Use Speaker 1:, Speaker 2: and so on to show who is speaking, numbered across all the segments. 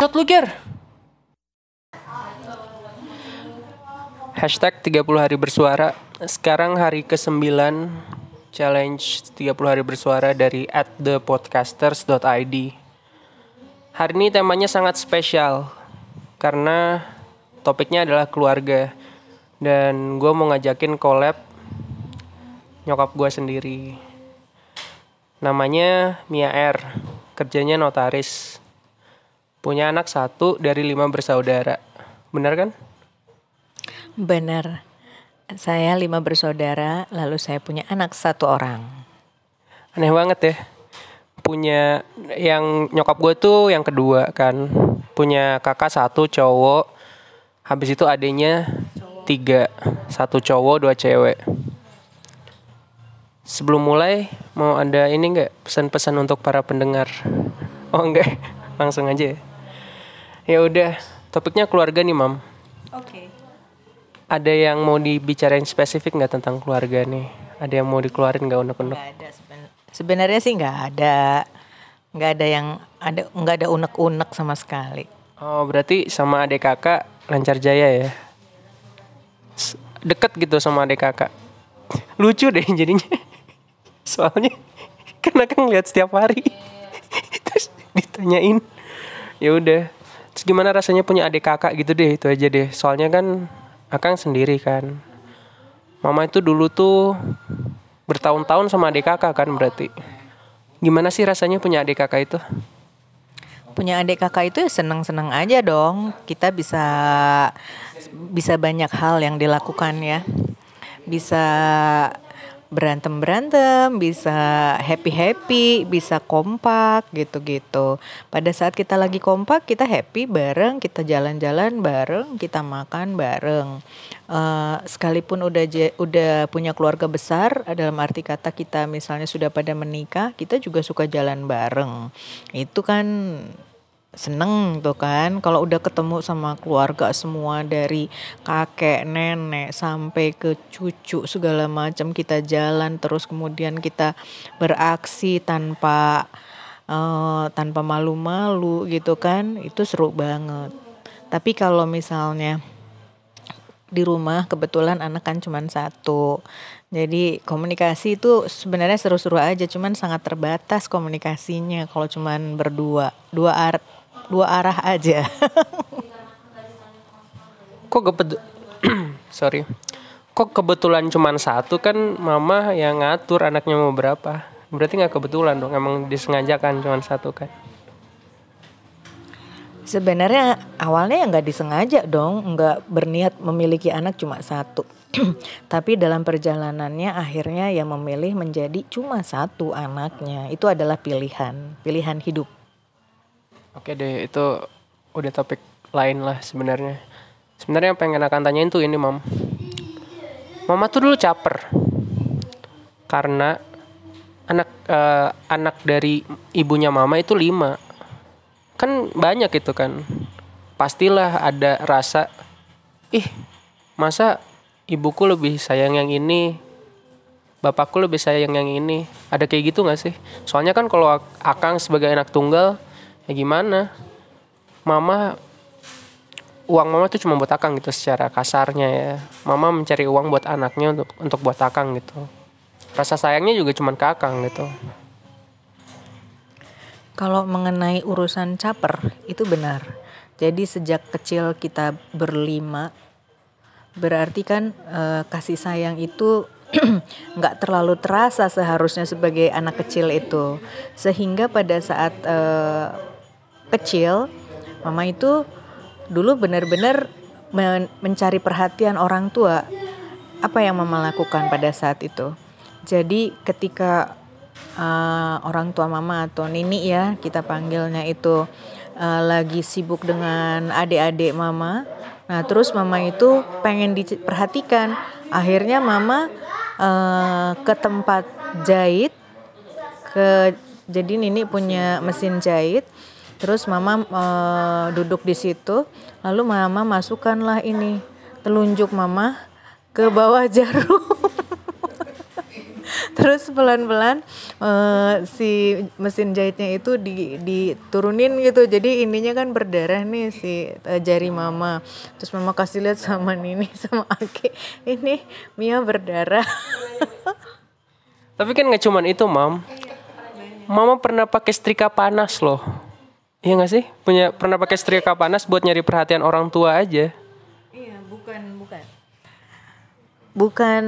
Speaker 1: Bacot lu Ger Hashtag 30 hari bersuara. Sekarang hari ke-9 Challenge 30 hari bersuara dari at thepodcasters.id Hari ini temanya sangat spesial Karena topiknya adalah keluarga. Dan gue mau ngajakin collab Nyokap gue sendiri. Namanya Mia R. Kerjanya notaris Punya anak satu dari lima bersaudara Bener kan?
Speaker 2: Benar. Saya lima bersaudara, lalu saya punya anak satu orang.
Speaker 1: Aneh banget ya. Punya yang nyokap gue tuh yang kedua kan. Punya kakak satu cowok. Habis itu adiknya tiga. Satu cowok, dua cewek. Sebelum mulai, mau ada ini nggak pesan-pesan untuk para pendengar? Oh enggak, langsung aja ya. Ya udah, topiknya keluarga nih, Mam.
Speaker 2: Oke.
Speaker 1: Ada yang mau dibicarain spesifik nggak tentang keluarga nih? Ada yang mau dikeluarin nggak unek-unek?
Speaker 2: Nggak ada seben- sebenarnya sih nggak ada, nggak ada yang ada nggak ada unek-unek sama sekali.
Speaker 1: Oh, berarti sama adik kakak lancar jaya ya? Deket gitu sama adik kakak. Lucu deh jadinya. Soalnya kan akang lihat setiap hari. Terus ditanyain. Ya udah. Terus gimana rasanya punya adik kakak gitu deh, itu aja deh. Soalnya kan akang sendiri kan. Mama itu dulu tuh bertahun-tahun sama adik kakak kan berarti. Gimana sih rasanya punya adik kakak itu?
Speaker 2: Punya adik kakak itu ya seneng-seneng aja dong. Kita bisa bisa banyak hal yang dilakukan ya. Bisa berantem-berantem, bisa happy-happy, bisa kompak gitu-gitu. Pada saat kita lagi kompak, kita happy bareng, kita jalan-jalan bareng, kita makan bareng. Eh, sekalipun udah je- udah punya keluarga besar, dalam arti kata kita misalnya sudah pada menikah, kita juga suka jalan bareng. Itu kan seneng tuh kan. Kalau udah ketemu sama keluarga semua dari kakek nenek sampai ke cucu segala macam kita jalan terus kemudian kita beraksi tanpa eh, tanpa malu-malu gitu kan itu seru banget. Tapi kalau misalnya di rumah kebetulan anak kan cuma satu. Jadi komunikasi itu sebenarnya seru-seru aja cuman sangat terbatas komunikasinya kalau cuman berdua. Dua ar dua arah aja.
Speaker 1: Kok kebet sorry. Kok kebetulan cuman satu? Kan mama yang ngatur anaknya mau berapa. Berarti nggak kebetulan dong, emang disengajakan cuman satu kan.
Speaker 2: sebenarnya awalnya ya nggak disengaja dong. Nggak berniat memiliki anak cuma satu. Tapi dalam perjalanannya akhirnya yang memilih menjadi cuma satu anaknya. Itu adalah pilihan. Pilihan hidup
Speaker 1: Oke deh, itu udah topik lain lah sebenarnya. Sebenarnya yang pengen akan tanyain tuh ini, Mam. Mama tuh dulu caper. Karena anak eh, anak dari ibunya mama itu lima. Kan banyak itu kan. Pastilah ada rasa ih, masa ibuku lebih sayang yang ini, bapakku lebih sayang yang ini. Ada kayak gitu nggak sih? Soalnya kan kalau ak- Akang sebagai anak tunggal, ya gimana? Mama uang mama tuh cuma buat Akang gitu secara kasarnya ya. Mama mencari uang buat anaknya untuk untuk buat Akang gitu. Rasa sayangnya juga cuma ke Akang gitu.
Speaker 2: Kalau mengenai urusan caper itu benar. Jadi sejak kecil kita berlima berarti kan eh, kasih sayang itu nggak terlalu terasa seharusnya sebagai anak kecil itu. Sehingga pada saat eh, kecil mama itu dulu benar-benar men- mencari perhatian orang tua. Apa yang mama lakukan pada saat itu? Jadi ketika eh, orang tua mama atau nini ya kita panggilnya itu eh, lagi sibuk dengan adik-adik mama. Nah terus mama itu pengen diperhatikan. Akhirnya mama eh, ke tempat jahit ke jadi Nini punya mesin jahit terus mama eh, duduk di situ. Lalu mama masukkanlah ini telunjuk mama ke bawah jarum. Terus pelan-pelan uh, si mesin jahitnya itu di diturunin gitu. Jadi ininya kan berdarah nih si uh, jari mama. Terus mama kasih lihat sama Nini sama Aki ini Mia berdarah.
Speaker 1: Tapi kan nggak cuman itu mam. Mama pernah pakai setrika panas loh Iya gak sih? Punya pernah pakai setrika panas buat nyari perhatian orang tua aja.
Speaker 2: Iya, bukan bukan. Bukan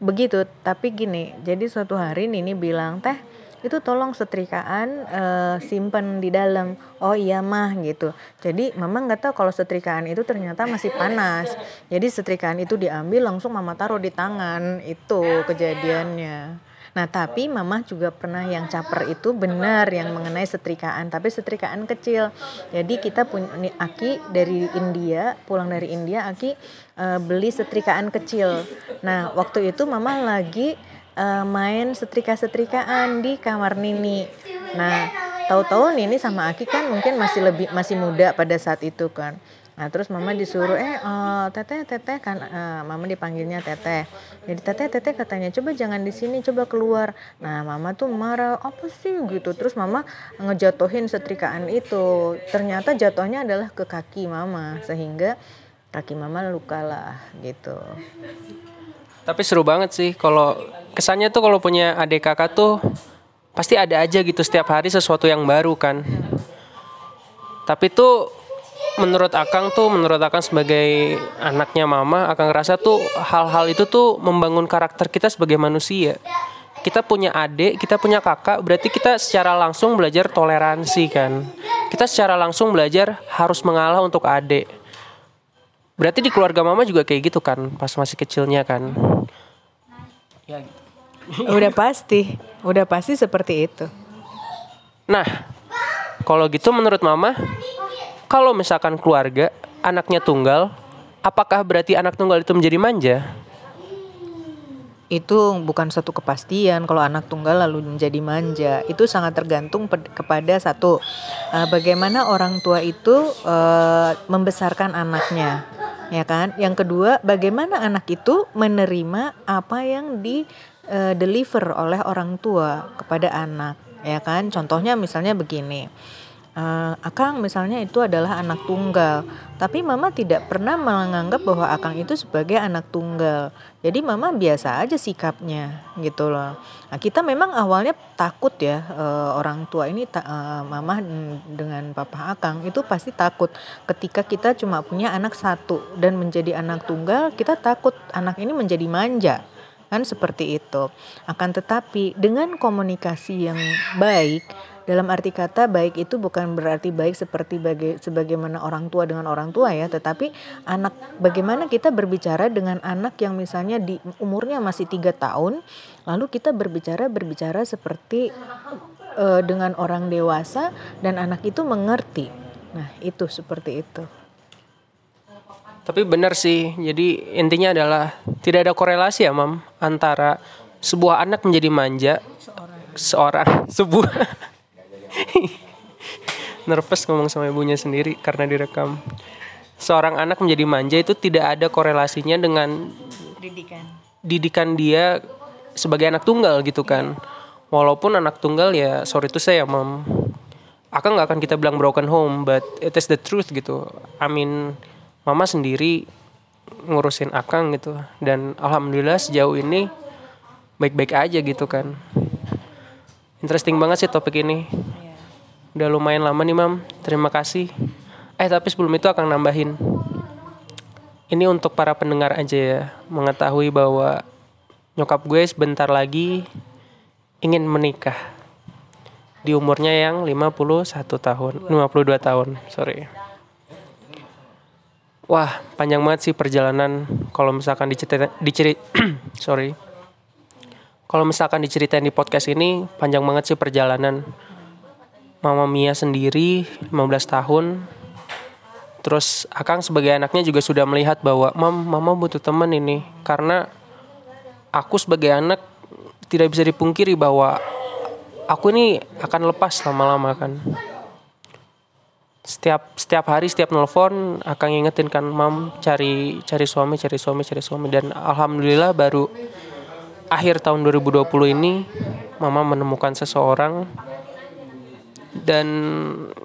Speaker 2: begitu, tapi gini. Jadi suatu hari Nini bilang, "Teh, itu tolong setrikaan uh, simpen di dalam." Oh iya mah gitu. Jadi mama nggak tahu kalau setrikaan itu ternyata masih panas. Jadi setrikaan itu diambil langsung mama taruh di tangan. Itu kejadiannya. Nah, tapi mama juga pernah yang caper itu benar yang mengenai setrikaan, tapi setrikaan kecil. Jadi kita punya Aki dari India, pulang dari India, Aki uh, beli setrikaan kecil. Nah, waktu itu mama lagi uh, main setrika-setrikaan di kamar Nini. Nah, tahu-tahu Nini sama Aki kan mungkin masih lebih masih muda pada saat itu kan. Nah terus mama disuruh eh uh, teteh teteh kan uh, mama dipanggilnya teteh. Jadi teteh teteh katanya coba jangan di sini coba keluar. Nah mama tuh marah apa sih gitu. Terus mama ngejatuhin setrikaan itu. Ternyata jatuhnya adalah ke kaki mama sehingga kaki mama luka lah gitu.
Speaker 1: Tapi seru banget sih kalau kesannya tuh kalau punya adik kakak tuh pasti ada aja gitu setiap hari sesuatu yang baru kan. Tapi tuh menurut Akang tuh menurut Akang sebagai anaknya mama Akang ngerasa tuh hal-hal itu tuh membangun karakter kita sebagai manusia kita punya adik, kita punya kakak, berarti kita secara langsung belajar toleransi kan. Kita secara langsung belajar harus mengalah untuk adik. Berarti di keluarga mama juga kayak gitu kan, pas masih kecilnya kan.
Speaker 2: Ya gitu. udah pasti, udah pasti seperti itu.
Speaker 1: Nah, kalau gitu menurut mama, kalau misalkan keluarga anaknya tunggal, apakah berarti anak tunggal itu menjadi manja?
Speaker 2: Itu bukan satu kepastian kalau anak tunggal lalu menjadi manja. Itu sangat tergantung kepada satu uh, bagaimana orang tua itu uh, membesarkan anaknya, ya kan? Yang kedua, bagaimana anak itu menerima apa yang di uh, deliver oleh orang tua kepada anak, ya kan? Contohnya misalnya begini uh, Akang misalnya itu adalah anak tunggal, tapi Mama tidak pernah menganggap bahwa Akang itu sebagai anak tunggal. Jadi Mama biasa aja sikapnya gitu loh. Nah, kita memang awalnya takut ya uh, orang tua ini uh, Mama dengan Papa Akang itu pasti takut ketika kita cuma punya anak satu dan menjadi anak tunggal kita takut anak ini menjadi manja kan seperti itu. Akan tetapi dengan komunikasi yang baik dalam arti kata baik itu bukan berarti baik seperti baga sebagaimana orang tua dengan orang tua ya, tetapi anak bagaimana kita berbicara dengan anak yang misalnya di umurnya masih tiga tahun, lalu kita berbicara berbicara seperti uh, dengan orang dewasa dan anak itu mengerti. Nah itu seperti itu.
Speaker 1: Tapi benar sih, jadi intinya adalah tidak ada korelasi ya, Mam, antara sebuah anak menjadi manja, seorang, seorang sebuah nervous ngomong sama ibunya sendiri karena direkam. Seorang anak menjadi manja itu tidak ada korelasinya dengan didikan. didikan dia sebagai anak tunggal gitu kan. Walaupun anak tunggal ya sorry itu saya mam. Akan nggak akan kita bilang broken home but it is the truth gitu. I mean mama sendiri ngurusin akang gitu. Dan alhamdulillah sejauh ini baik-baik aja gitu kan. Interesting banget sih topik ini Udah lumayan lama nih mam, terima kasih. Eh tapi sebelum itu akan nambahin. Ini untuk para pendengar aja ya, mengetahui bahwa nyokap gue sebentar lagi ingin menikah. Di umurnya yang 51 tahun, 52 tahun, sorry. Wah, panjang banget sih perjalanan kalau misalkan diceritain, dicerit, sorry. Kalau misalkan diceritain di podcast ini, panjang banget sih perjalanan Mama Mia sendiri 15 tahun. Terus Akang sebagai anaknya juga sudah melihat bahwa Mam, Mama butuh teman ini. Karena aku sebagai anak tidak bisa dipungkiri bahwa aku ini akan lepas lama-lama kan. Setiap setiap hari setiap nelfon akan ingetin kan mam cari cari suami cari suami cari suami. Dan alhamdulillah baru akhir tahun 2020 ini mama menemukan seseorang dan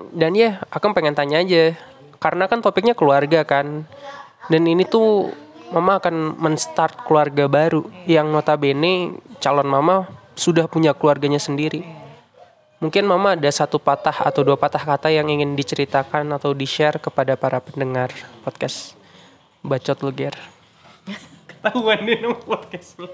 Speaker 1: dan ya aku pengen tanya aja. Karena kan topiknya keluarga kan. Dan ini tuh mama akan menstart keluarga baru. Yang notabene calon mama sudah punya keluarganya sendiri. Mungkin mama ada satu patah atau dua patah kata yang ingin diceritakan atau di share kepada para pendengar podcast bacot lu ger ketahuan nih nama podcast lu.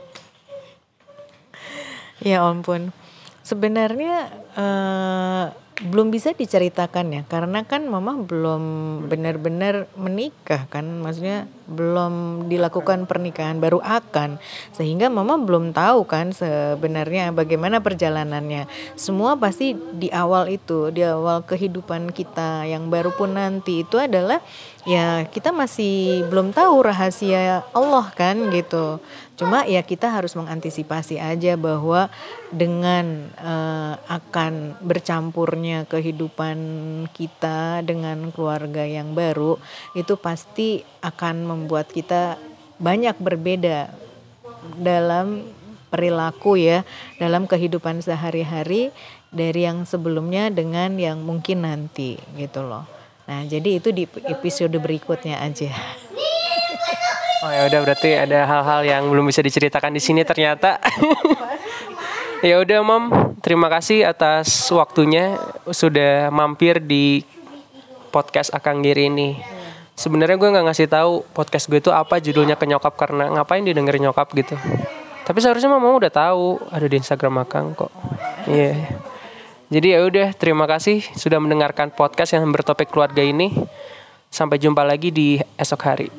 Speaker 2: Ya ampun. Sebenarnya eh, belum bisa diceritakan ya karena kan mama belum benar-benar menikah kan maksudnya belum dilakukan pernikahan baru akan. Sehingga mama belum tahu kan sebenarnya bagaimana perjalanannya. Semua pasti di awal itu di awal kehidupan kita yang baru pun nanti itu adalah ya kita masih belum tahu rahasia Allah kan gitu. Cuma ya kita harus mengantisipasi aja bahwa dengan eh, akan bercampurnya kehidupan kita dengan keluarga yang baru itu pasti akan membuat kita banyak berbeda dalam perilaku ya dalam kehidupan sehari-hari dari yang sebelumnya dengan yang mungkin nanti gitu loh. Nah, jadi itu di episode berikutnya aja.
Speaker 1: Oh ya udah berarti ada hal-hal yang belum bisa diceritakan di sini ternyata. ya udah Mom, terima kasih atas waktunya sudah mampir di podcast Akang Giri ini. Sebenarnya gue nggak ngasih tahu podcast gue itu apa judulnya ke nyokap karena ngapain didengerin nyokap gitu. Tapi seharusnya mama udah tahu ada di Instagram Akang kok. Iya. Jadi ya udah terima kasih sudah mendengarkan podcast yang bertopik keluarga ini. Sampai jumpa lagi di esok hari.